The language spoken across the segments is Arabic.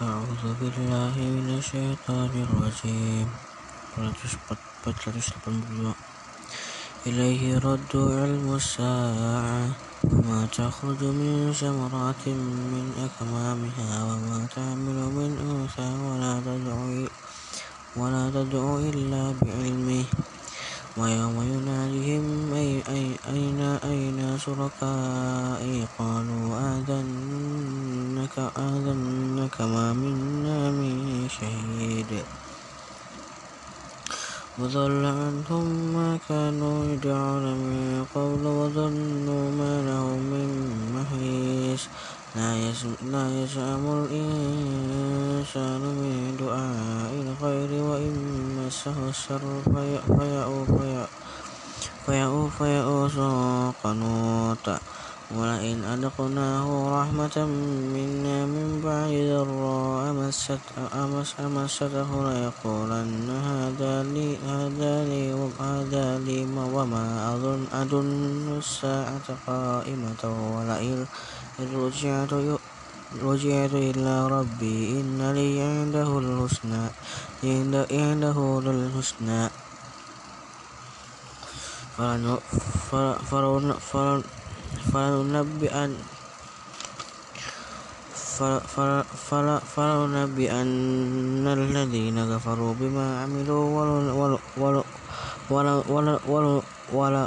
أعوذ بالله من الشيطان الرجيم. إليه رد علم الساعة. وما تخرج من ثمرات من أكمامها. وما تحمل من أنثى. ولا تدعو إلا بعلمه. ويوم يناديهم أي أي أين أين شركائي؟ قالوا آذنك آذنك ما منا من شهيد. وضل عنهم ما كانوا يدعون من قبل وظنوا ما لهم من محيص. لا يسأم الإنسان من دعاء الخير وإن مسه الشر فيئوس قنوط ولئن أذقناه رحمة منا من بعد ضراء مسته ليقولن هذا لي هذا لي وما أظن الساعة قائمة. ولئن رجعت رجعت إلى ربي. إن لي عنده الحسنى. عنده الحسنى فلننبئن فلننبئن الذين كفروا بما عملوا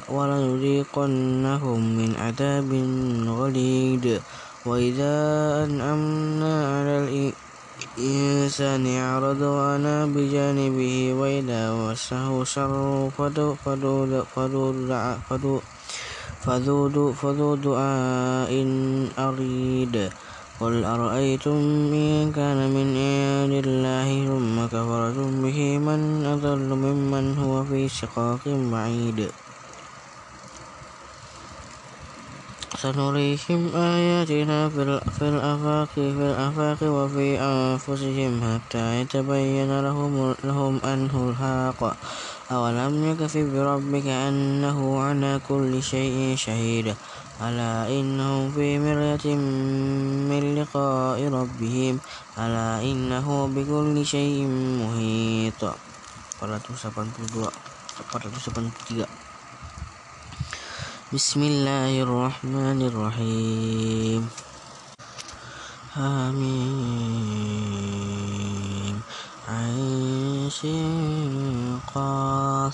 ولنذيقنهم من عذاب غليظ. وإذا أنعمنا على الإنسان أعرض وأنى بجانبه وإذا مسه الشر فذو دعاء أريد. قل أرأيتم إن كان من عند الله ثم كفرتم به من أضل ممن هو في شقاق بعيد. سنريهم آياتنا في الآفاق في الآفاق وفي أنفسهم حتى يتبين لهم, لهم أنه الحق. أولم يكف بربك أنه على كل شيء شهيد. ألا إنهم في مرية من لقاء ربهم؟ ألا إنه بكل شيء محيط. 482 483 بسم الله الرحمن الرحيم. حميم عين قاف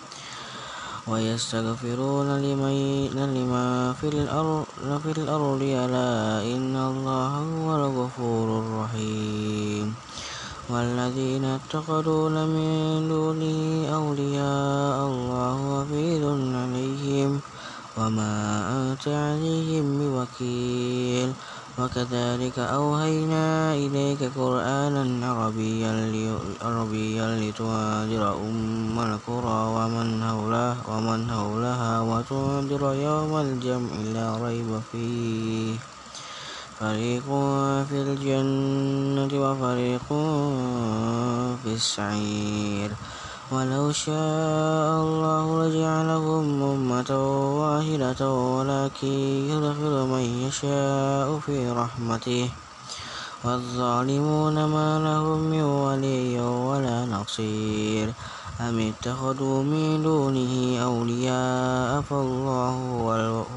ويستغفرون لمن في الأرض ألا إن الله هو الغفور الرحيم. والذين اتخذوا من دونه أولياء الله حفيظ عليهم. وما أنت عليهم بوكيل. وكذلك أوهينا إليك قرآنا عربيا لتنذر أم القرى ومن حولها ومن حولها وتنذر يوم الجمع لا ريب فيه. فريق في الجنة وفريق في السعير. ولو شاء الله لجعلهم أمة واحدة ولكن يدخل من يشاء في رحمته. والظالمون ما لهم من ولي ولا نصير. أم اتخذوا من دونه أولياء فالله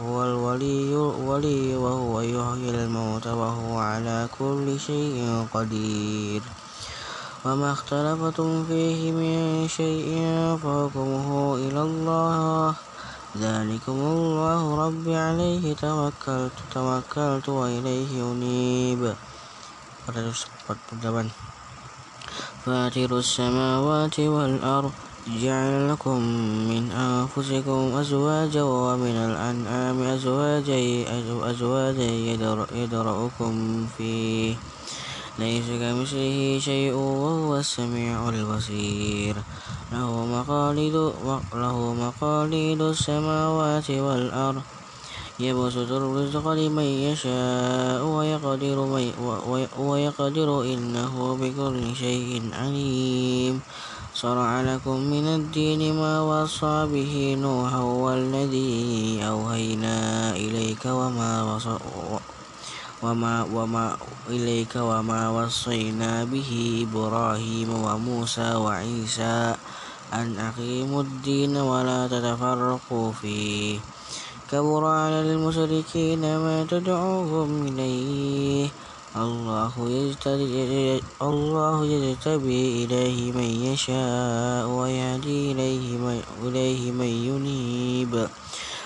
هو الولي وهو يحيي الموت وهو على كل شيء قدير. وما اختلفتم فيه من شيء فحكمه إلى الله ذلكم الله ربي عليه توكلت توكلت وإليه أنيب. فاتر السماوات والأرض جعل لكم من أنفسكم أزواجا ومن الأنعام أزواجا أزواجا يدرؤكم فيه ليس كمثله شيء وهو السميع البصير. له مقاليد له مقاليد السماوات والأرض. يبسط الرزق لمن يشاء ويقدر, ويقدر إنه بكل شيء عليم. شرع لكم من الدين ما وصى به نوحا والذي أوهينا إليك وما وما وما إليك وما وصينا به إبراهيم وموسى وعيسى أن أقيموا الدين ولا تتفرقوا فيه. كبر على المشركين ما تدعوهم إليه. الله يجتبي, الله يجتبي إليه من يشاء ويهدي إليه من, إليه من ينيب.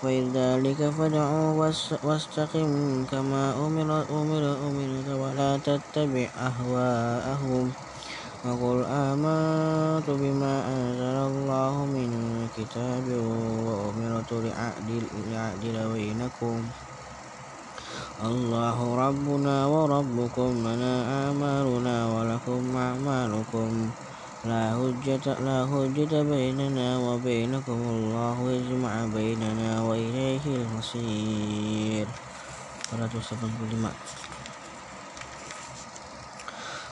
فلذلك فادع واستقم كما أمر أمر أمرت ولا تتبع أهواءهم. وقل آمنت بما أنزل الله من كتاب وأمرت لأعدل بينكم. الله ربنا وربكم لنا أعمالنا ولكم أعمالكم. لا حجة, لا حجة بيننا وبينكم. الله يجمع بيننا وإليه المصير. 185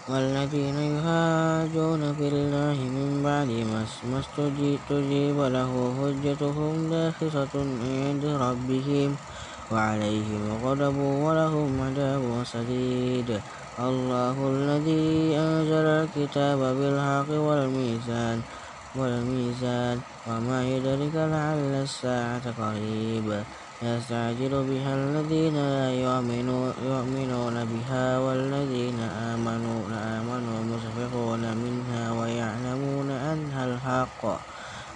والذين يهاجون في الله من بعد ما استجيب له حجتهم داخلة عند ربهم. وعليهم غضب ولهم عذاب شديد. الله الذي أنزل الكتاب بالحق والميزان والميزان. وما يدرك لعل الساعة قريب. يستعجل بها الذين لا يؤمنون بها والذين آمنوا آمنوا مشفقون منها ويعلمون أنها الحق.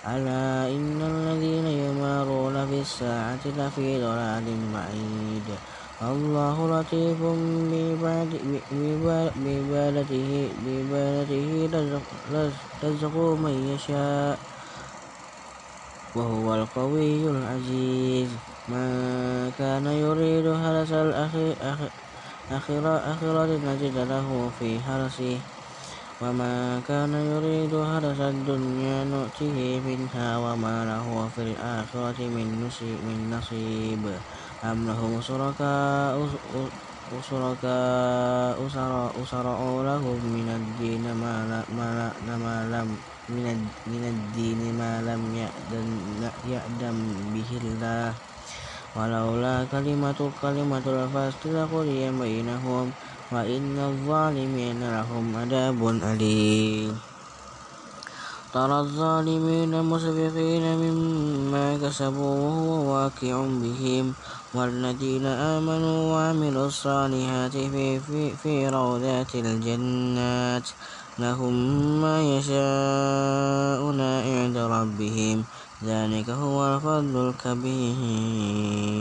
ألا إن الذين يمارون في الساعة لفي ضلال بعيد. الله لطيف بعبادته بعبادته رزق من يشاء. وهو القوي العزيز. ما كان يريد هرس الآخرة نجد له في هرسه وما كان يريد هرس الدنيا نؤته منها وما له في الآخرة من نصيب أم لهم شركاء شركاء شرعوا لهم من الدين ما لم من الدين ما لم يأذن به الله. ولولا كلمة كلمة الفصل لقضي بينهم وإن الظالمين لهم عذاب أليم ترى الظالمين مشفقين مما كسبوا وهو واقع بهم والذين آمنوا وعملوا الصالحات في, في, في روضات الجنات لهم ما يشاءون عند ربهم ذلك هو الفضل الكبير.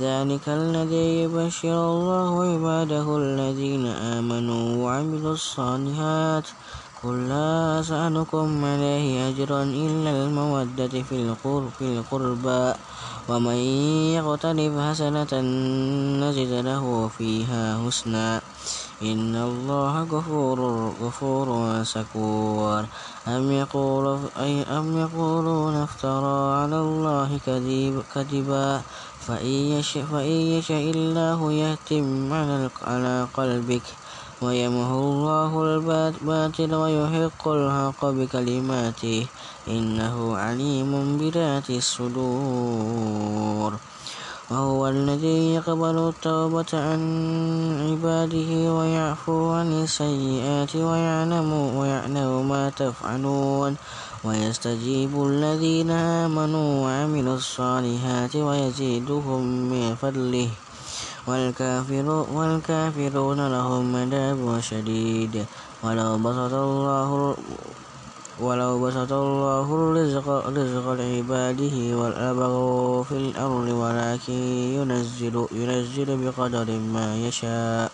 ذلك الذي يبشر الله عباده الذين آمنوا وعملوا الصالحات. قل لا أسألكم عليه أجرا إلا المودة في القربى. ومن يقترف حسنة نزد له فيها حسنا. إن الله غفور غفور شكور. أم يقول أم يقولون افترى على الله كذبا؟ فإن يشاء الله يهتم على قلبك ويمحو الله الباطل ويحق الحق بكلماته إنه عليم بذات الصدور. وهو الذي يقبل التوبة عن عباده ويعفو عن السيئات ويعلم, ويعلم ما تفعلون. ويستجيب الذين آمنوا وعملوا الصالحات ويزيدهم من فضله. والكافرون لهم عذاب شديد. ولو بسط الله ولو بسط الله الرزق رزق لعباده لبغوا في الأرض ولكن ينزل, ينزل بقدر ما يشاء.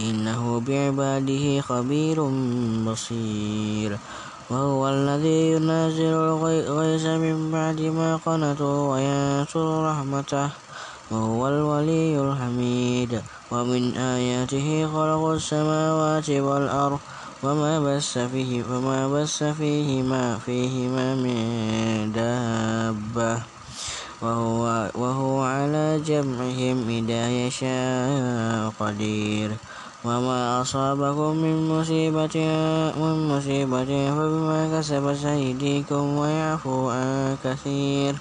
إنه بعباده خبير بصير. وهو الذي ينزل الغيث من بعد ما قنطوا وينصر رحمته. وهو الولي الحميد. ومن آياته خلق السماوات والأرض. وما بث فيه وما بث فيهما فيهما من دابة. وهو, وهو على جمعهم إذا يشاء قدير. وما أصابكم من مصيبة من مصيبة فبما كسبت أيديكم ويعفو عن كثير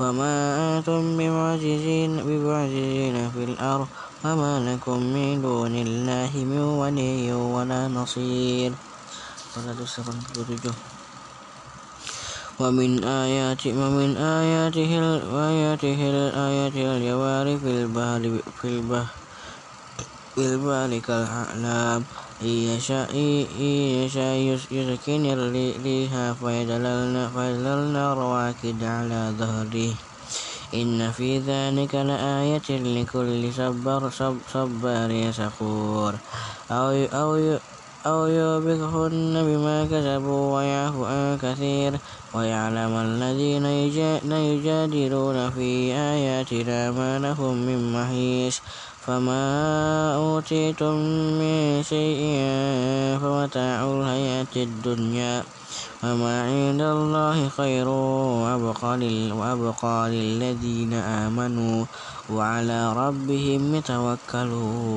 وما أنتم بمعجزين بمعجزين في الأرض وما لكم من دون الله من ولي ولا نصير. ومن آيات ومن آياته آياته الآيات الجوار في البحر في البحر في البحر كالأعلام إن يشاء يسكن الريح فيدللن رواكد على ظهره. إن في ذلك لآية لكل صبر صبار شكور أو أو أو يوبقهن بما كسبوا ويعفو عن كثير. ويعلم الذين يجادلون في آياتنا ما لهم من محيص. فما أوتيتم من شيء فمتاع الحياة الدنيا وما عند الله خير وأبقى للذين آمنوا وعلى ربهم يتوكلون.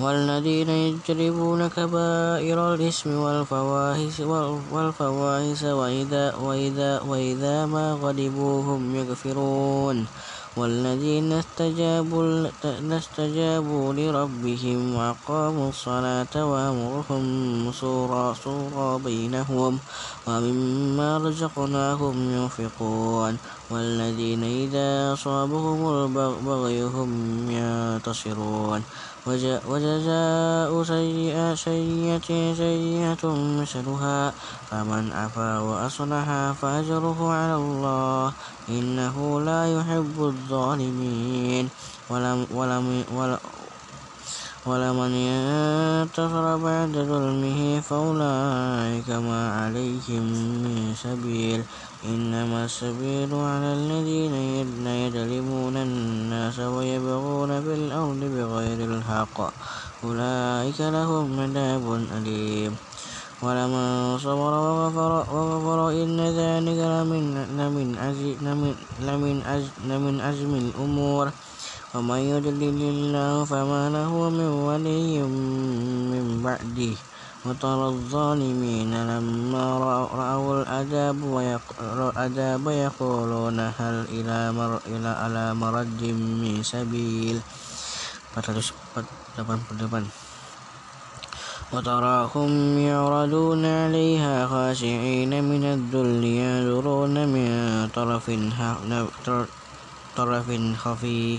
والذين يجربون كبائر الإثم والفواحش والفواحش وإذا, وإذا, وإذا ما غضبوا هم يغفرون. والذين استجابوا, استجابوا لربهم وأقاموا الصلاة وأمرهم صورا صورا بينهم ومما رزقناهم ينفقون. والذين إذا أصابهم البغي هم ينتصرون. وجزاء سيئة سيئة سيئة مثلها فمن عفا وأصلح فأجره على الله إنه لا يحب الظالمين. ولم ولم ولمن ينتصر بعد ظلمه فأولئك ما عليهم من سبيل. إنما السبيل على الذين يظلمون الناس ويبغون في الأرض بغير الحق. أولئك لهم عذاب أليم. ولمن صبر وغفر, وغفر إن ذلك لمن, لمن, لمن, لمن, لمن عزم الأمور. ومن يضلل الله فما له من ولي من بعده. وترى الظالمين لما رأوا العذاب يقولون هل إلى مر إلى على مرد من سبيل. وتراهم يعرضون عليها خاشعين من الذل ينظرون من طرف طرف خفي.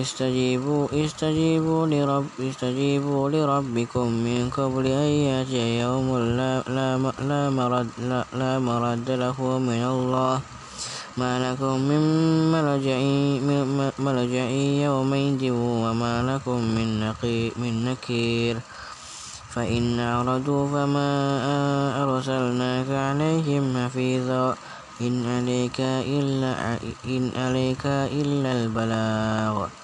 استجيبوا استجيبوا لرب استجيبوا لربكم من قبل أن يأتي يوم لا, لا, لا, مرد, لا, لا مرد له من الله. ما لكم من ملجأ ملجأ يومئذ وما لكم من نقي من نكير. فإن أعرضوا فما أرسلناك عليهم حفيظا. إن عليك إلا إن عليك إلا البلاغ.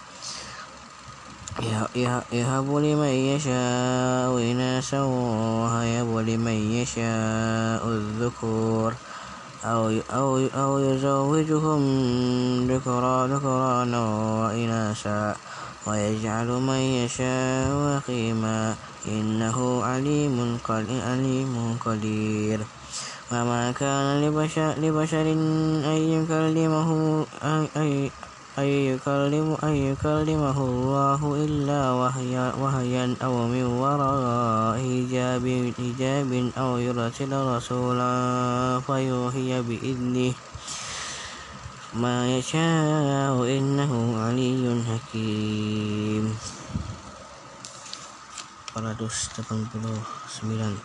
يهب لمن يشاء إناثا ويهب لمن يشاء الذكور أو أو أو يزوجهم ذكرانا وإناثا ويجعل من يشاء وقيما إنه عليم قدير وما كان لبشر, لبشر أن يكلمه أن يكلم أن يكلمه الله إلا وهيا أو من وراء حجاب حجاب أو يرسل رسولا فيوحي بإذنه. ما يشاء إنه علي حكيم. 489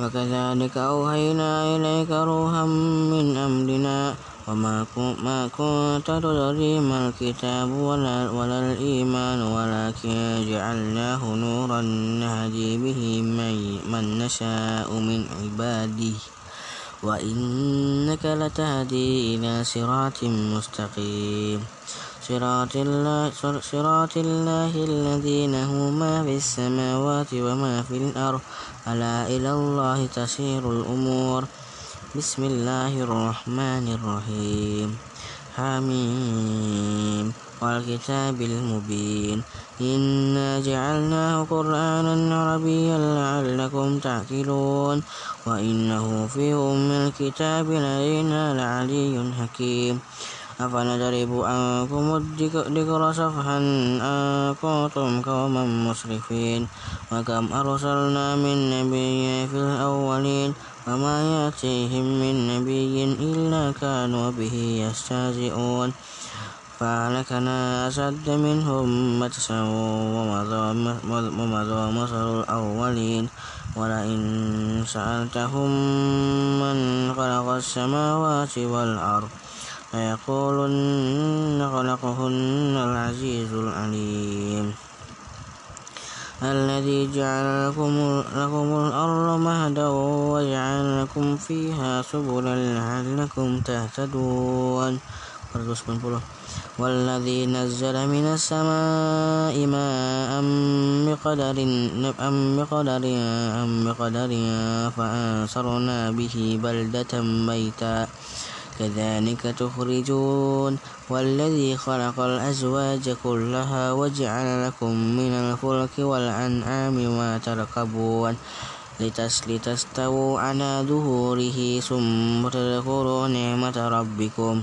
وكذلك أوحينا إليك روحا من أمرنا وما كنت تدري ما الكتاب ولا, ولا الإيمان ولكن جعلناه نورا نهدي به من نشاء من عباده. وإنك لتهدي إلى صراط مستقيم. صراط الله, صراط الله الذي له ما في السماوات وما في الأرض. ألا إلى الله تسير الأمور. بسم الله الرحمن الرحيم حميم والكتاب المبين إنا جعلناه قرآنا عربيا لعلكم تعقلون وإنه في أم الكتاب لدينا لعلي حكيم أفنضرب عنكم الذكر صفحا أن كنتم قوما مسرفين وكم أرسلنا من نبي في الأولين وما يأتيهم من نبي إلا كانوا به يستهزئون فأهلكنا أشد منهم بطشا ومضى مثل الأولين ولئن سألتهم من خلق السماوات والأرض فيقولن خلقهن العزيز العليم الذي جعل لكم, لكم الأرض مهدا وجعل لكم فيها سبلا لعلكم تهتدون. والذي نزل من السماء ماء بقدر أم بقدر أم بقدر فأنصرنا به بلدة ميتا. كذلك تخرجون والذي خلق الأزواج كلها وجعل لكم من الفلك والأنعام ما تركبون لتستووا على ظهوره ثم تذكروا نعمة ربكم.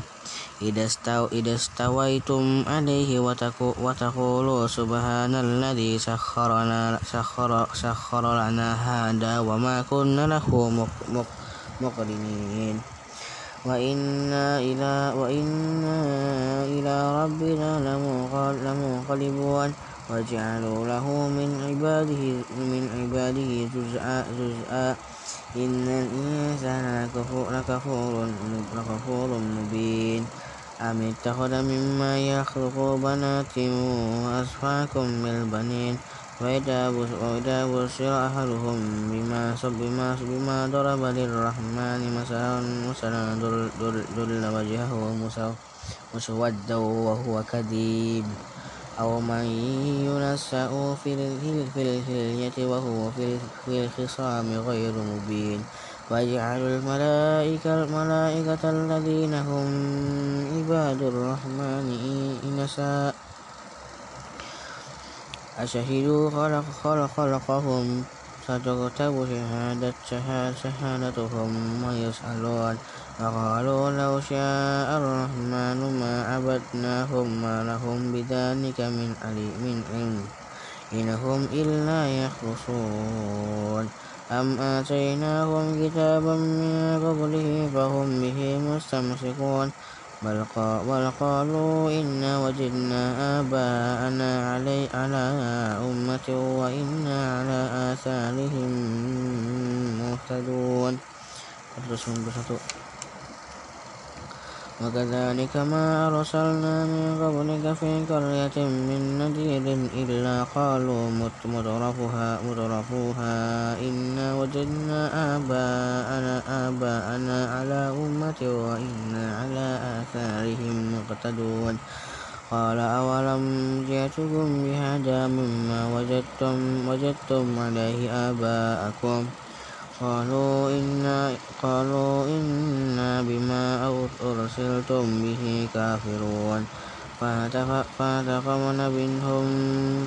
إذا استويتم عليه وتقولوا سبحان الذي سخر لنا, سخر, سخر لنا هذا وما كنا له مقرنين. وإنا إلى وإنا إلى ربنا لمنقلبون. وجعلوا له من عباده من عباده جزءا جزءا. إن الإنسان لكفور لكفور مبين. أم اتخذ مما يخلق بنات وأصفاكم بالبنين وإذا بشر أحدهم بما بما بما ضرب للرحمن مثلا مثلا ظل وجهه مسودا وهو كذيب. أو من ينسأ في الحلية وهو في الخصام غير مبين. ويجعل الملائكة الملائكة الذين هم عباد الرحمن إنساء. أشهدوا خلق خلق خلقهم ستكتب شهادة شهادتهم ويسألون وقالوا لو شاء الرحمن ما عبدناهم ما لهم بذلك من علم. إنهم إلا يخرصون أم آتيناهم كتابا من قبله فهم به مستمسكون. بل قالوا إنا وجدنا آباءنا علي على أمة وإنا على آثارهم مهتدون. وكذلك ما أرسلنا من قبلك في قرية من نذير إلا قالوا مترفوها, مترفوها. إنا وجدنا آباءنا, آباءنا على أمة وإنا على آثارهم مقتدون. قال أولم جئتكم بهدى مما وجدتم, وجدتم عليه آباءكم؟ قالوا إنا, قالوا إنا بما أرسلتم به كافرون. فانتقمنا منهم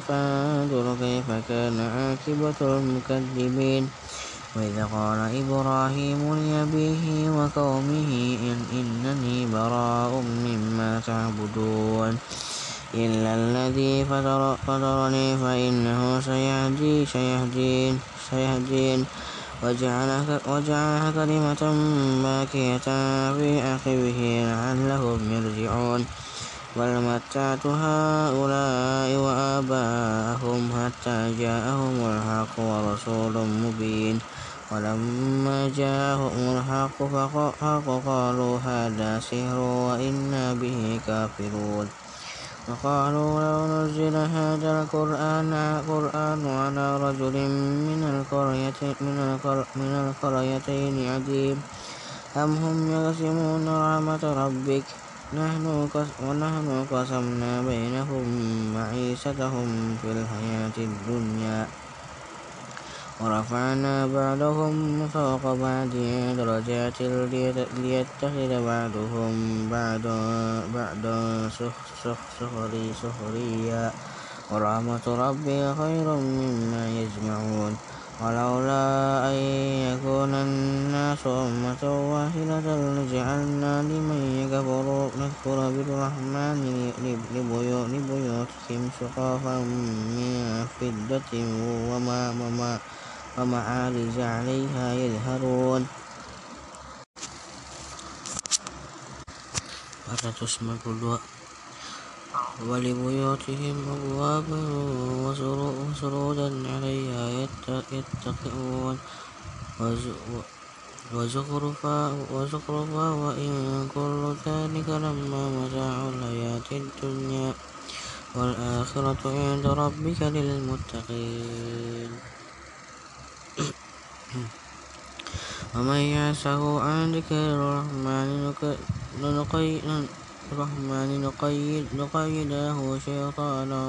فانظر كيف كان عاقبة المكذبين. وإذ قال إبراهيم لأبيه وقومه إن إنني براء مما تعبدون. إلا الذي فطر فطرني فإنه سيهدي سيهدين سيهدين. وجعلها كلمة باكية في عقبه لعلهم يرجعون. بل متعت هؤلاء وآباءهم حتى جاءهم الحق ورسول مبين. ولما جاءهم الحق فقالوا هذا سحر وإنا به كافرون. وقالوا لو نزل هذا القرآن قرآن على رجل من القرية من القريتين عظيم أم هم يقسمون رحمة ربك؟ نحن ونحن قسمنا بينهم معيشتهم في الحياة الدنيا. ورفعنا بعضهم فوق بعض درجات ليتخذ بعضهم بعضا سخريا. ورحمة ربي خير مما يجمعون. ولولا أن يكون الناس أمة واحدة لجعلنا لمن يكفر بالرحمن لبيوتهم سقافا من فضة وما ومعارج عليها يظهرون. ولبيوتهم أبواب وسرودا عليها يتقون. وزخرفا وإن كل ذلك لما متاع الحياة الدنيا والآخرة عند ربك للمتقين. ومن يعشه عن ذكر الرحمن نقيد له شيطانا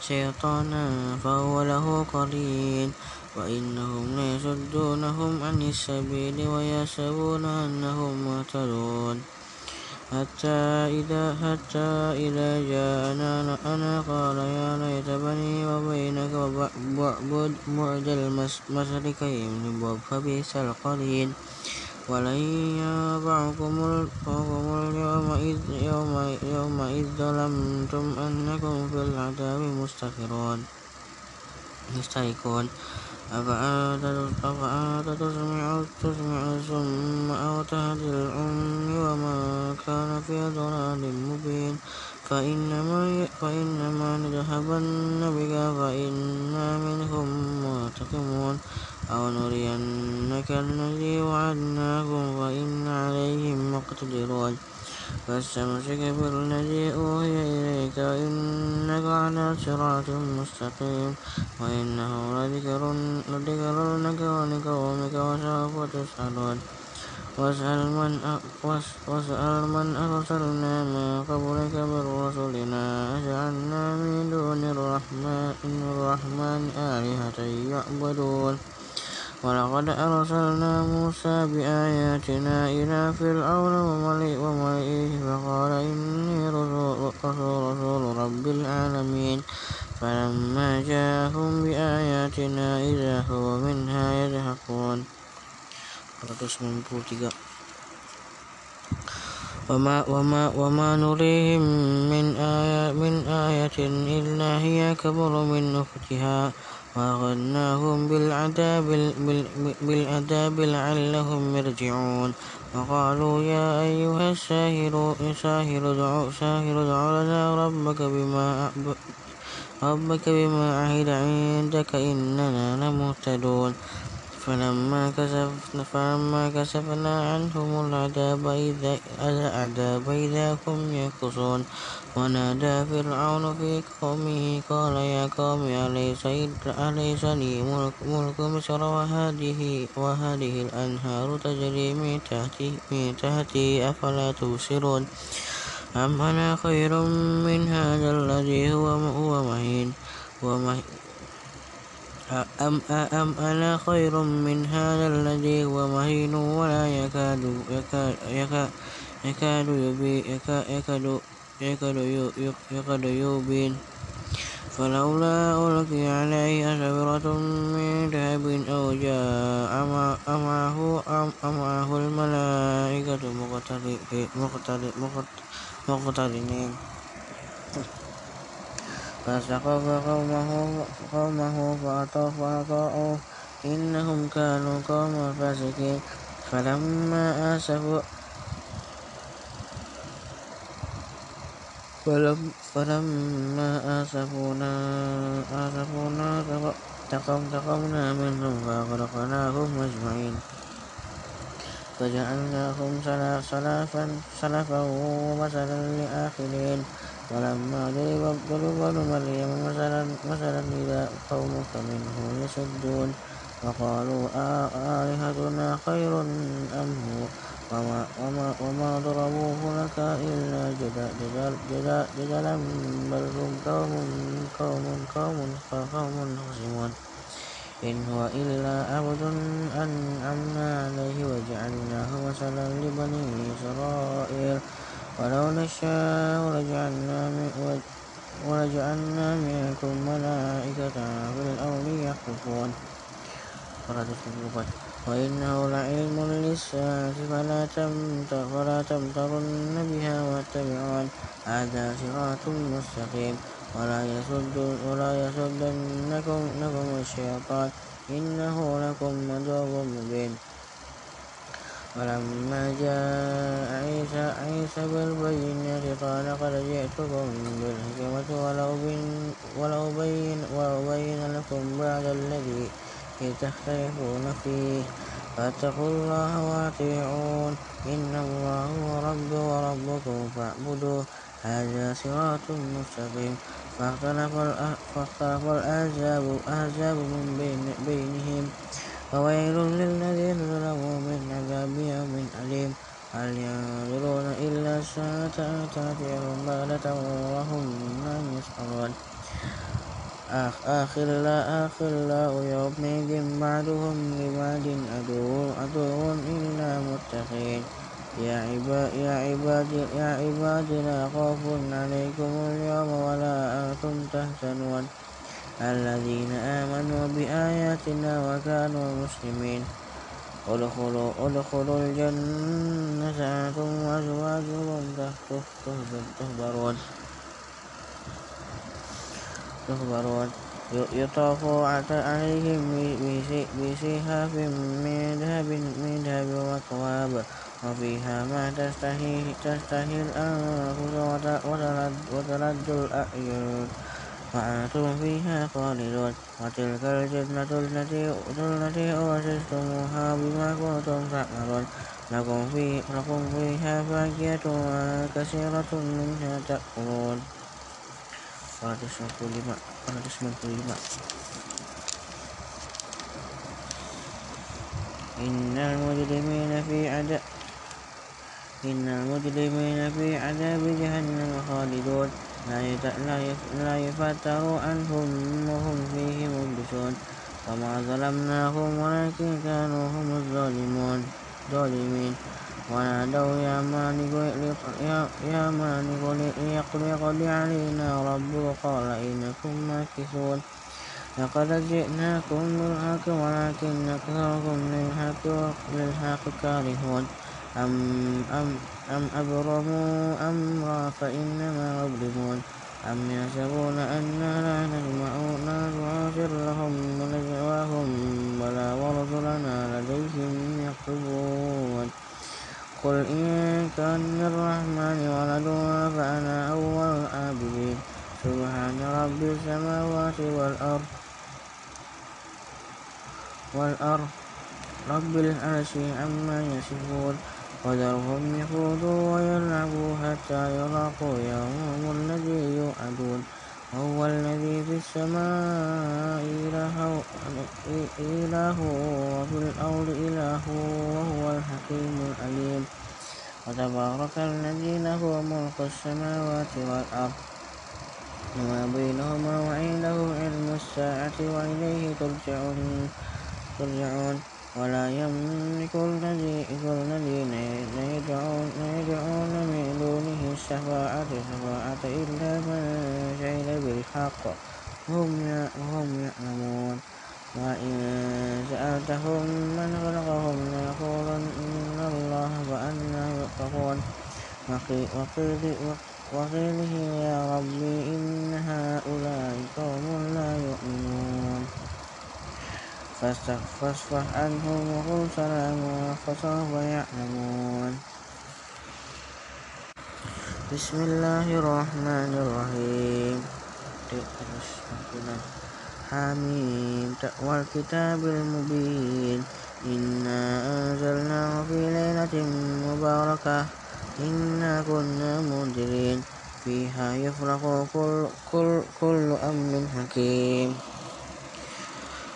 شيطانا فهو له قرين وإنهم ليصدونهم عن السبيل ويحسبون أنهم مهتدون حتى إذا حتى إذا جاءنا أنا قال يا ليت بني وبينك بعد المشركين فبئس القرين ولن ينفعكم اليوم إذ, يوم, يوم إذ ظلمتم أنكم في العذاب مشتركون أفأنت تسمع الصم أو تهدي العمي وما كان في ضلال مبين. فإنما نذهبن بك فإنا منهم منتقمون أو نرينك الذي وعدناهم فإنا عليهم مقتدرون. فاستمسك بالذي أوحي إليك إنك على صراط مستقيم. وإنه لذكر لك ولقومك وسوف تسألون. واسأل من واسأل من أرسلنا من قبلك من رسلنا أجعلنا من دون الرحمن آلهة يعبدون. ولقد أرسلنا موسى بآياتنا إلى فرعون وملئه فقال إني رسول رب العالمين. فلما جاءهم بآياتنا إذا هو منها يضحكون. وما, وما, وما نريهم من آية, من آية إلا هي كبر من أختها وأخذناهم بالعذاب, بالعذاب لعلهم يرجعون وقالوا يا أيها الساهر ساهر دع, ساهر دع لنا ربك بما ربك بما عهد عندك إننا لمهتدون فلما كشفنا فلما كشفنا عنهم العذاب إذا العذاب إذا هم ينكثون ونادى فرعون في قومه قال يا قوم أليس أليس لي ملك, ملك مصر وهذه وهذه الأنهار تجري من تحتي من تحتي أفلا تبصرون؟ أم أنا خير من هذا الذي هو هو مهين ومهين أم, أم أنا خير من هذا الذي هو مهين ولا يكاد يكاد يكاد يكاد يكاد يكاد يكاد يبين. فلولا ألقي عليه أشبرة من ذهب أو جاء معه أمعه الملائكة مقترنين. فسقط قومه قومه فأطاعوا إنهم كانوا قوما فاسقين فلما آسفوا فلما آسفونا آسفونا انتقمنا منهم فأغرقناهم أجمعين فجعلناهم سلفا سلفا ومثلا لآخرين ولما ضرب ابن مريم مثلا مثلا إذا قومك منه يصدون وقالوا آلهتنا خير أم هو وما, وما, وما ضربوه لك إلا جدلا بل هم قوم قوم قوم قوم خصمون إن هو إلا عبد أنعمنا عليه وجعلناه مثلا لبني إسرائيل ولو نشاء ولجعلنا منكم ملائكة في الأرض يخلفون وإنه لعلم للساعة فلا فلا تمترن بها واتبعون. هذا صراط مستقيم. ولا يصد ولا يصدنكم الشيطان. إنه لكم عدو مبين. ولما جاء عيسى عيسى بالبينات قال قد جئتكم بالحكمة ولو بين ولو بين لكم بعد الذي تختلفون فيه. فاتقوا الله وأطيعون. إن الله هو ربي وربكم فاعبدوه. هذا صراط مستقيم. فاختلف الأحزاب من بين بينهم. فويل للذين ظلموا من عذاب يوم أليم. هل ينظرون إلا الساعة أن تأتيهم بغتة وهم لا يشعرون آخر لا آخر لا يومئذ بعدهم لبعد عدو عدو إلا متقين. يا عباد يا عباد يا عباد لا خوف عليكم اليوم ولا أنتم تحزنون. الذين آمنوا بآياتنا وكانوا مسلمين. ادخلوا ادخلوا الجنة أنتم وأزواجكم تحبرون. تخبرون يطاف عليهم بسحاف من ذهب من ذهب وأكواب. وفيها ما تشتهي تشتهي الأنفس وتلد الأعين. وأنتم فيها خالدون وتلك الجنة التي التي أورثتموها بما كنتم تعملون. لكم, في لكم فيها فاكهة كثيرة منها تأكلون. 195 195 إن المجرمين في عذاب إن المجرمين في عذاب جهنم خالدون. لا يفتر عنهم وهم فيه مبلسون. وما ظلمناهم ولكن كانوا هم الظالمون. ظالمين. ونادوا يا مالك يا مالك ليقضي علينا ربك قال إنكم ماكثون. لقد جئناكم بالحق ولكن أكثركم للحق كارهون. أم أم أم أبرموا أمرا فإنما يظلمون. أم يحسبون أنا لا نسمع نعصر لهم ونجواهم بلى ورسلنا لديهم يكتبون. قل إن كان للرحمن ولد فأنا أول العابدين. سبحان رب السماوات والأرض والأرض. رب العرش عما يصفون. وذرهم يخوضوا ويلعبوا حتى يلاقوا يومهم الذي يوعدون. وهو الذي في السماء إله وفي الأرض إله وهو الحكيم العليم. وتبارك الذي له ملك السماوات والأرض. وما بينهما وعنده علم الساعة وإليه ترجعون. ولا يملك الذين يدعون من دونه الشفاعة شفاعة إلا من شهد بالحق. وهم يعلمون. وإن سألتهم من خلقهم ليقولن الله فأنا يؤفكون. وقيله يا ربي إن هؤلاء قوم لا يؤمنون. فاصفح عنهم وقل سلاما فسوف يعلمون. بسم الله الرحمن الرحيم. حميم. والكتاب المبين. إنا أنزلناه في ليلة مباركة. إنا كنا منذرين. فيها يفرق كل, كل, كل أمر حكيم.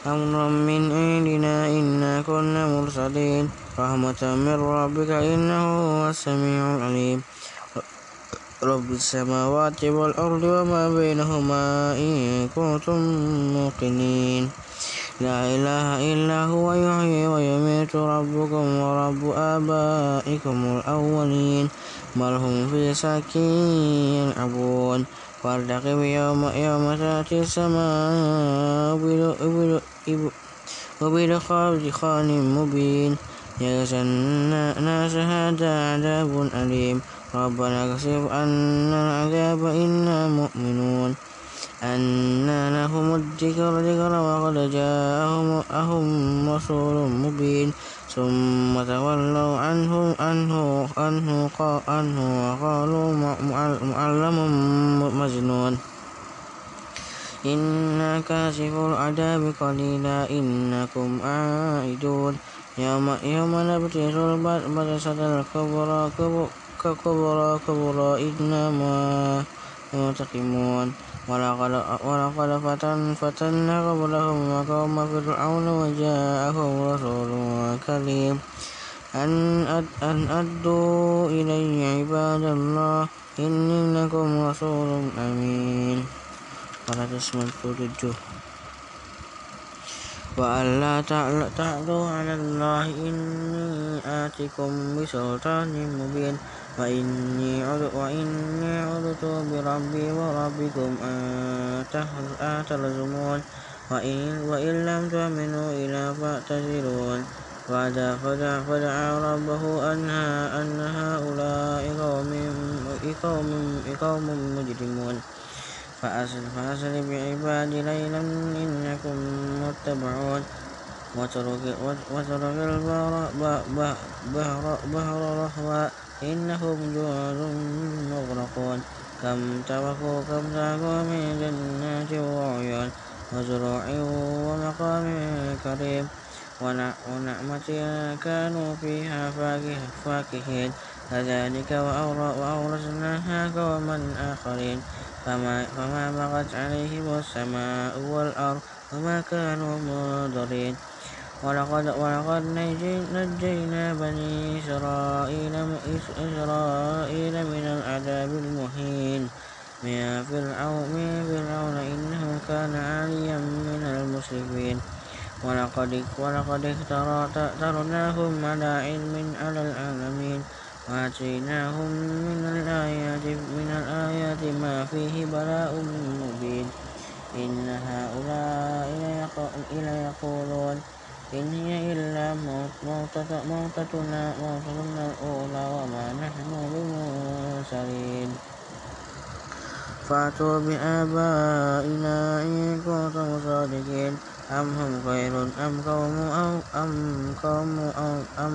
أمرا من عندنا إنا كنا مرسلين. رحمة من ربك إنه هو السميع العليم. رب السماوات والأرض وما بينهما إن كنتم موقنين. لا إله إلا هو يحيي ويميت. ربكم ورب آبائكم الأولين. بل هم في شك يلعبون. وارتقب يوم, يوم تأتي السماء وبدخان مبين. يغشى الناس هذا عذاب أليم. ربنا اكشف عنا العذاب إنا مؤمنون. أنى لهم الذكر ذكر وقد جاءهم أهم رسول مبين. ثم تولوا عنه عنه عنه عنه وقالوا معلم مجنون. إنا كاشف العذاب قليلا إنكم عائدون. يوم يوم نبتش البطشة الكبرى كبرى كبرى إنا منتقمون ولقد, فتن فتنا قبلهم وقوم فرعون وجاءهم رسول كريم أن, أن أدوا إلي عباد الله إني لكم رسول أمين. قال اسم الفرج وأن لا تعلوا على الله إني آتكم بسلطان مبين وإني عدت بربي وربكم أن تلزمون وإن لم تؤمنوا إلا فاعتزلون. فدعا ربه أن هؤلاء قوم مجرمون. فأسر بعبادي ليلا إنكم متبعون. وترك البحر رهوا إنهم جواد مغرقون. كم تركوا كم تركوا من جنات وعيون وزروع ومقام كريم. ونعمة كانوا فيها فاكهين. كذلك وأورثناها قوما آخرين. فما, فما بغت عليهم السماء والأرض وما كانوا منظرين ولقد, ولقد نجينا بني إسرائيل, إسرائيل من العذاب المهين. من فرعون, من فرعون إنه كان عاليا من المسرفين ولقد, ولقد اخترناهم على علم على العالمين. وآتيناهم من الآيات من الآيات ما فيه بلاء مبين. إن هؤلاء ليقولون إن هي إلا موتتنا موتتنا الأولى وما نحن بمنشرين فأتوا بآبائنا إن كنتم صادقين. أم هم خير أم قوم أو أم قوم أو أم أم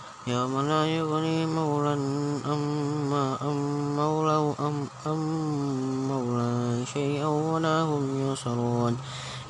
يوم لا يغني مولى أم أم مولى أم أم مولى شيئا ولا هم ينصرون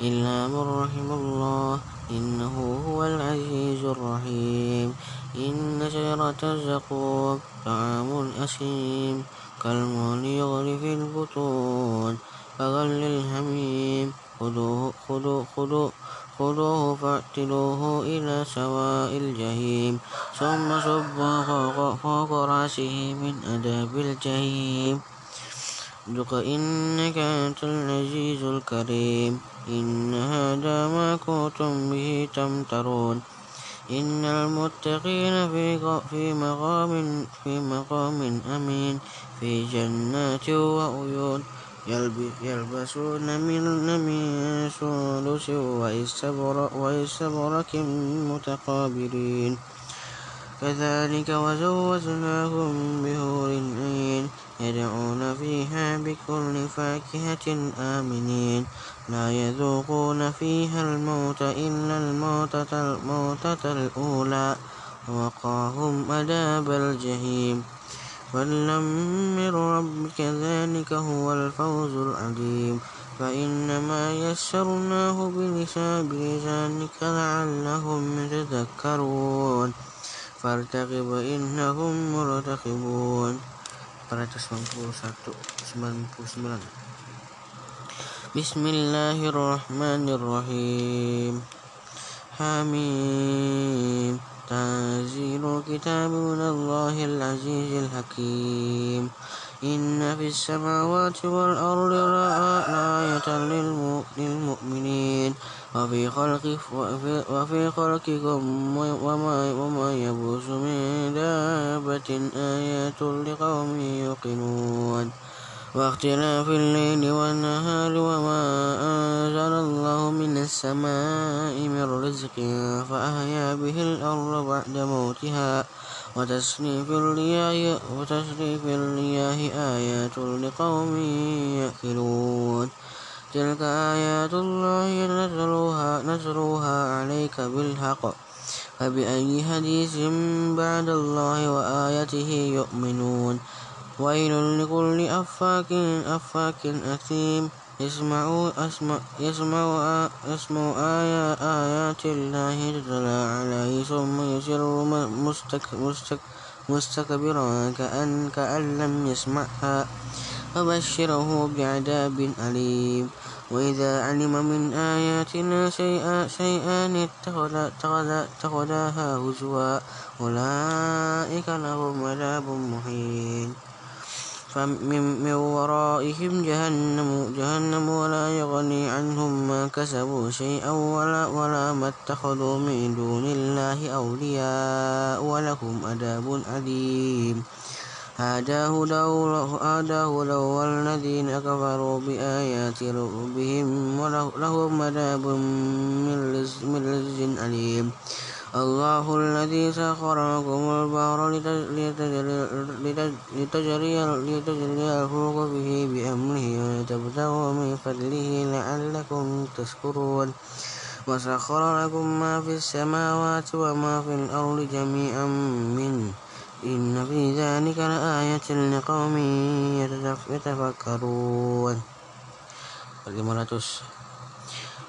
إلا من رحم الله. إنه هو العزيز الرحيم. إن شجرة الزقوم طعام الأسيم كالمهل يغلي في البطون. كغل الحميم خذوه خذوه خذوه. خذوه فاعتلوه إلى سواء الجحيم. ثم صبوا فوق, فوق رأسه من أداب الجحيم. ذق إنك أنت العزيز الكريم. إن هذا ما كنتم به تمترون. إن المتقين في في مقام في مقام أمين. في جنات وعيون. يلبسون من من سندس واستبرق متقابلين. كذلك وزوجناهم بهور عين يدعون فيها بكل فاكهة آمنين. لا يذوقون فيها الموت إلا الموتة الموتة الأولى. ووقاهم عذاب الجحيم. فضلا من ربك ذلك هو الفوز العظيم فإنما يسرناه بلسانك لعلهم يتذكرون فارتقب إنهم مرتقبون 499 بسم الله الرحمن الرحيم حميم. تنزيل الكتاب من الله العزيز الحكيم. إن في السماوات والأرض لآية للمؤمنين. وفي خلق وفي خلقكم وما, وما يبوس من دابة آيات لقوم يوقنون. واختلاف الليل والنهار وما أنزل الله من السماء من رزق فأحيا به الأرض بعد موتها وتصريف الرياح وتصريف الرياح آيات لقوم يأكلون تلك آيات الله نتلوها, نتلوها عليك بالحق. فبأي حديث بعد الله وآياته يؤمنون. ويل لكل أفاك أفاك أثيم. يسمع أسمع يسمع آية آيات الله تتلى عليه. ثم يسر مستك مستك مستكبرا كأن كأن لم يسمعها. فبشره بعذاب أليم. وإذا علم من آياتنا شيئا شيئا اتخذها هزوا. أولئك لهم عذاب مهين. فمن ورائهم جهنم جهنم ولا يغني عنهم ما كسبوا شيئا ولا, ولا ما اتخذوا من دون الله أولياء ولهم عذاب أليم. هذا هدى هذا والذين كفروا بآيات ربهم ولهم عذاب من لز أليم. الله الذي سخر لكم البحر لتجري الفلك به بأمره ولتبتغوا من فضله لعلكم تشكرون. وسخر لكم ما في السماوات وما في الأرض جميعا منه إن في ذلك لآية لقوم يتفكرون.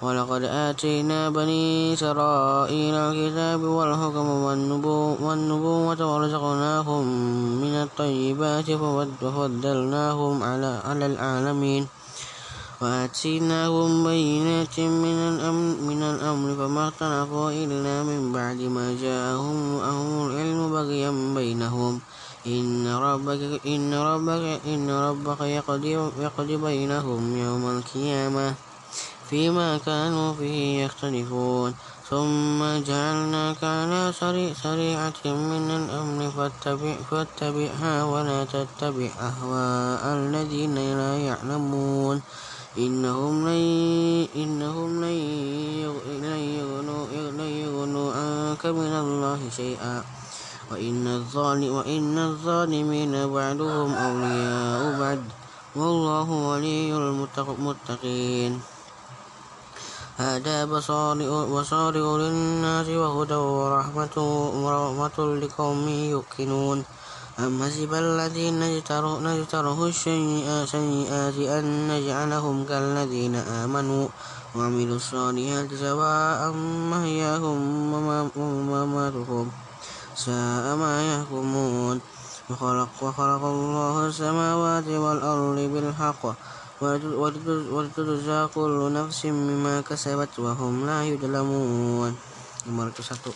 ولقد آتينا بني إسرائيل الكتاب والحكم والنبوة ورزقناهم من الطيبات وفضلناهم على على العالمين. وآتيناهم بينات من الأمر, من الأمر فما اختلفوا إلا من بعد ما جاءهم العلم بغيا بينهم. إن ربك إن ربك إن ربك يقضي يقضي بينهم يوم القيامة. فيما كانوا فيه يختلفون. ثم جعلناك على سريعة من الأمر فاتبع فاتبعها ولا تتبع أهواء الذين لا يعلمون. إنهم لن إنهم لن يغنوا عنك من الله شيئا. وإن الظالم وإن الظالمين بعدهم أولياء بعد. والله ولي المتقين. هذا بصائر للناس وهدى ورحمة ورحمة لقوم يوقنون. أم حسب الذين اجترحوا السيئات أن نجعلهم كالذين آمنوا وعملوا الصالحات سواء محياهم ومماتهم. ساء ما يحكمون. وخلق, وخلق الله السماوات والأرض بالحق. ولتجزى كل نفس بما كسبت وهم لا يظلمون. satu.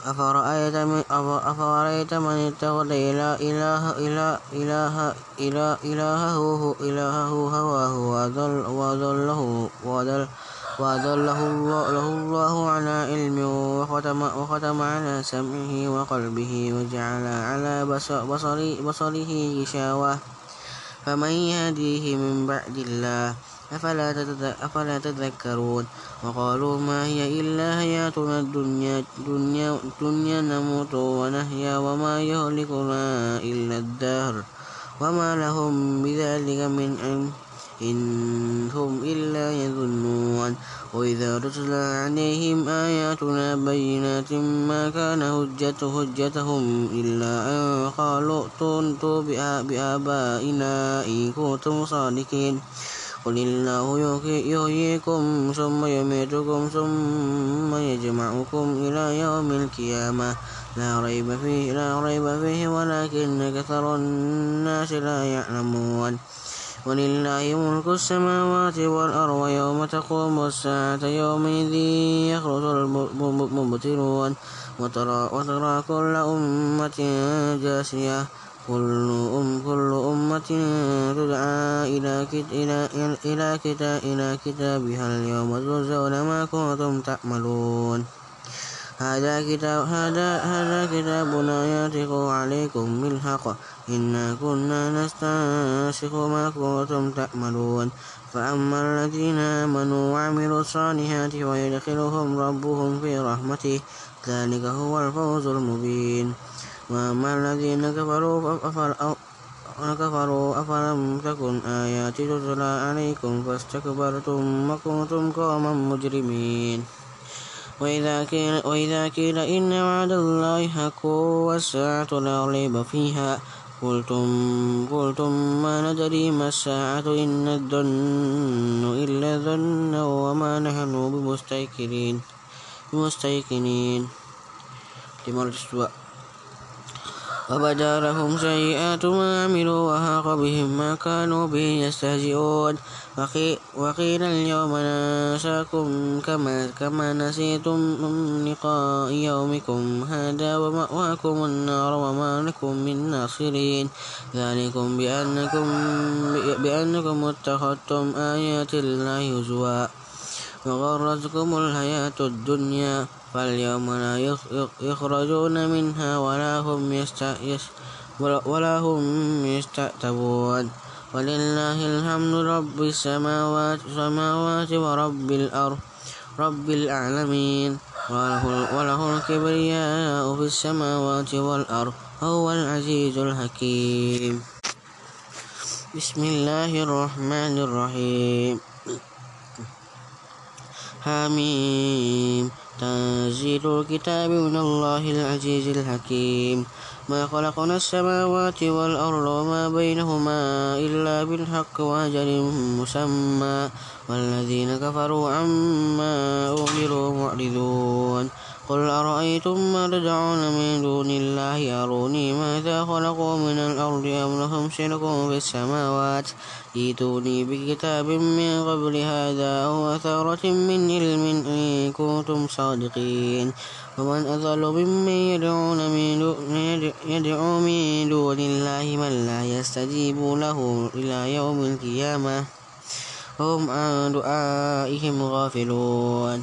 أفرأيت من أفرأيت من اتخذ إله إله إله إله إله إلهه إلهه هواه وأضل وأضله وأضل وأضله الله, له الله على علم وختم, وختم على سمعه وقلبه وجعل على بصر بصره غشاوة. فمن يهديه من بعد الله أفلا, أفلا تذكرون؟ وقالوا ما هي إلا حياتنا الدنيا دنيا, دنيا نموت ونحيا وما يهلكنا إلا الدهر. وما لهم بذلك من علم. إن هم إلا يظنون. وإذا تتلى عليهم آياتنا بينات ما كان هجة هجتهم إلا أن قالوا ائتوا بآبائنا إن كنتم صادقين. قل الله يحييكم ثم يميتكم ثم يجمعكم إلى يوم القيامة. لا ريب فيه لا ريب فيه ولكن أكثر الناس لا يعلمون. ولله ملك السماوات والأرض ويوم تقوم الساعة يومئذ يخرج المبطلون وترى, وترى كل أمة جاسية. كل أم كل أمة تدعى إلى إلى إلى إلى كتابها اليوم تجزون ما كنتم تعملون. هذا كتاب هذا هذا كتابنا ينطق عليكم بالحق. إنا كنا نستنسخ ما كنتم تعملون. فأما الذين آمنوا وعملوا الصالحات فيدخلهم ربهم في رحمته ذلك هو الفوز المبين. وأما الذين كفروا كفروا أفلم تكن آياتي تتلى عليكم فاستكبرتم وكنتم قوما مجرمين. وإذا قيل, وإذا إن وعد الله حق والساعة لا ريب فيها. قلتم قلتم ما ندري ما الساعة إن الظن إلا ظن وما نحن بمستيقنين بمستيقنين. وبدا لهم سيئات ما عملوا وهاق بهم ما كانوا به يستهزئون. وقيل اليوم ننساكم كما, كما نسيتم لقاء يومكم هذا ومأواكم النار وما لكم من ناصرين. ذلكم بأنكم, بأنكم اتخذتم آيات الله هزوا. وغرتكم الحياة الدنيا فاليوم لا يخرجون منها ولا هم ولا هم يستعتبون ولله الحمد رب السماوات السماوات ورب الأرض رب العالمين. وله, وله الكبرياء في السماوات والأرض هو العزيز الحكيم. بسم الله الرحمن الرحيم. حميم تنزيل الكتاب من الله العزيز الحكيم. ما خلقنا السماوات والأرض وما بينهما إلا بالحق وأجل مسمى. والذين كفروا عما أمروا معرضون. قل أرأيتم ما تدعون من دون الله؟ أروني ماذا خلقوا من الأرض أم لهم شرك في السماوات؟ ائتوني بكتاب من قبل هذا أو أثارة من علم إن كنتم صادقين. ومن أضل ممن يدعون من يدعو من دون الله من لا يستجيب له إلى يوم القيامة. هم عن دعائهم غافلون.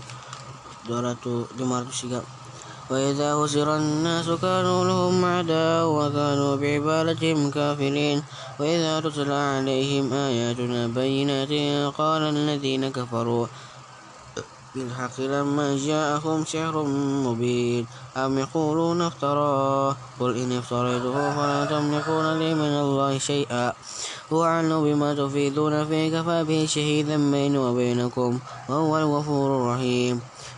وإذا هزر الناس كانوا لهم أعداء وكانوا بعبادتهم كافرين. وإذا تتلى عليهم آياتنا بينات قال الذين كفروا بالحق لما جاءهم سحر مبين. أم يقولون افتراه قل إن افتريته فلا تملكون لي من الله شيئا. هو أعلم بما تفيدون فيه كفى به شهيدا بيني وبينكم وهو الغفور الرحيم.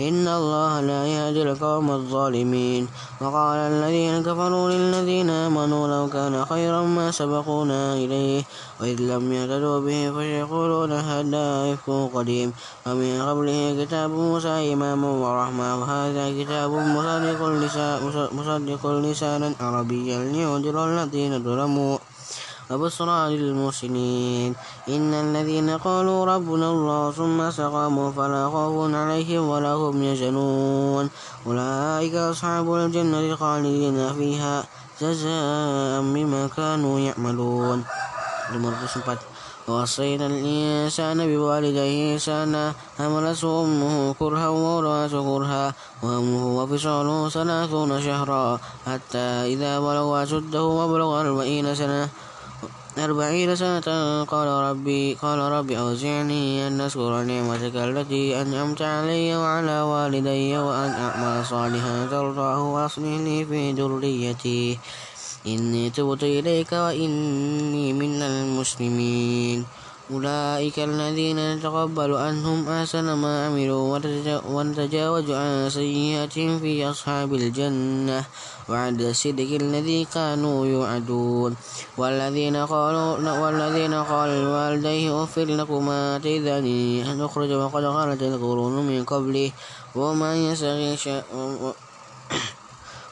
إن الله لا يهدي القوم الظالمين وقال الذين كفروا للذين آمنوا لو كان خيرا ما سبقونا إليه وإذ لم يهتدوا به فسيقولون هذا إفك قديم ومن قبله كتاب موسى إماما ورحمة وهذا كتاب مصدق لسانا عربيا لينذر الذين ظلموا وبشرى للمحسنين. إن الذين قالوا ربنا الله ثم استقاموا فلا خوف عليهم ولا هم يحزنون. أولئك أصحاب الجنة خالدين فيها جزاء بما كانوا يعملون. ووصينا الإنسان بوالديه إحسانا حملته أمه كرها ووضعته كرها وأمه وفصاله ثلاثون شهرا حتى إذا بلغ أشده وبلغ أربعين سنة أربعين سنة. قال ربي قال ربي أوزعني أن أشكر نعمتك التي أنعمت علي وعلى والدي وأن أعمل صالحا ترضاه وأصلح لي في ذريتي. إني تبت إليك وإني من المسلمين. أولئك الذين نتقبل عنهم أحسن ما عملوا ونتجاوز عن سيئاتهم في أصحاب الجنة وعد الصدق الذي كانوا يوعدون. والذين قالوا والذين قالوا لوالديه أغفر لكما أتيتني أن أخرج وقد خلت القرون من قبلي وما يستغيث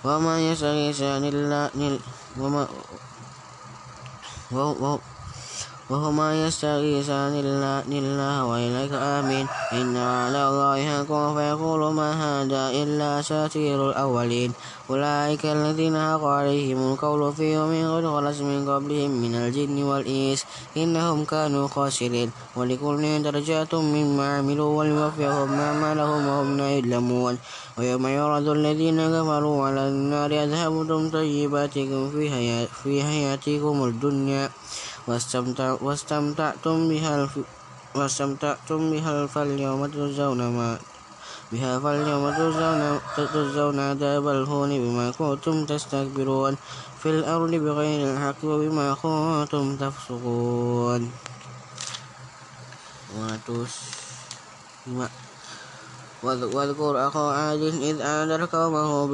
وما يستغيث عن الله وما وهما يستغيثان لله وإليك آمين. إن على الله حق فيقول ما هذا إلا أساطير الأولين. أولئك الذين حق عليهم القول في يوم قد خلص من قبلهم من الجن والإنس. إنهم كانوا خاسرين. ولكل درجات مما عملوا وليوفيهم أعمالهم وهم لا يظلمون. ويوم يعرض الذين كفروا على النار أذهبتم طيباتكم في حياتكم الدنيا. واستمتعتم بها واستمتعتم بها فاليوم تجزون ما بها فاليوم تجزون تجزون عذاب الهون بما كنتم تستكبرون في الأرض بغير الحق وبما كنتم تفسقون. 205 واذكر أخا عاد إذ أنذر قومه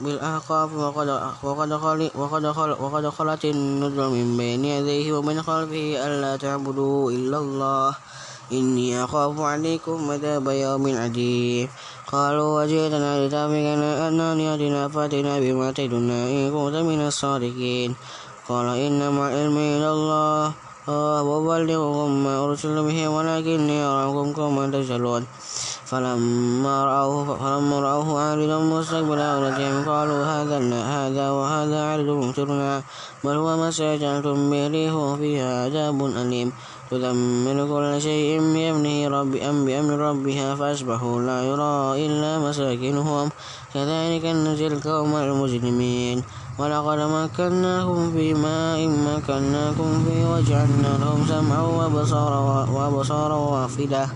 بالأحقاف وقد وقد وقد وقد خلت النذر من بين يديه ومن خلفه ألا تعبدوا إلا الله. إني أخاف عليكم عذاب يوم عجيب. قالوا وجئتنا لتأفكنا أن آلهتنا فأتنا بما تعدنا إن كنت من الصادقين. قال إنما العلم إلى الله. وأبلغكم ما أرسل به ولكني أراكم قوما تجهلون. فلما رأوه فلما رأوه عارضا مستقبل أولتهم قالوا هذا هذا وهذا عارض ممطرنا بل هو ما استعجلتم به ريح فيها عذاب أليم. تدمر كل شيء بأمره رب أم بأمر ربها فأصبحوا لا يرى إلا مساكنهم. كذلك نجزي القوم المجرمين. ولقد مكناهم في ماء مكناكم فيه وجعلنا لهم سمعا وبصارا وأبصارا وأفئدة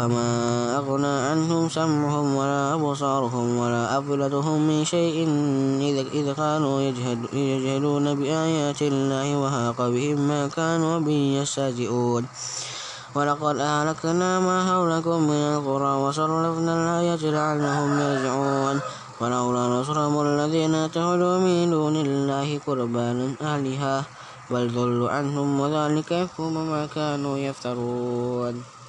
فما أغنى عنهم سمعهم ولا أبصارهم ولا أفئدتهم من شيء إذ كانوا يجهلون بآيات الله وهاق بهم ما كانوا به يستهزئون. ولقد أهلكنا ما حولكم من القرى وصرفنا الآيات لعلهم يرجعون. ولولا نصرهم الذين اتخذوا من دون الله قربانا آلهة بل ضلوا عنهم وذلك يكون ما كانوا يفترون.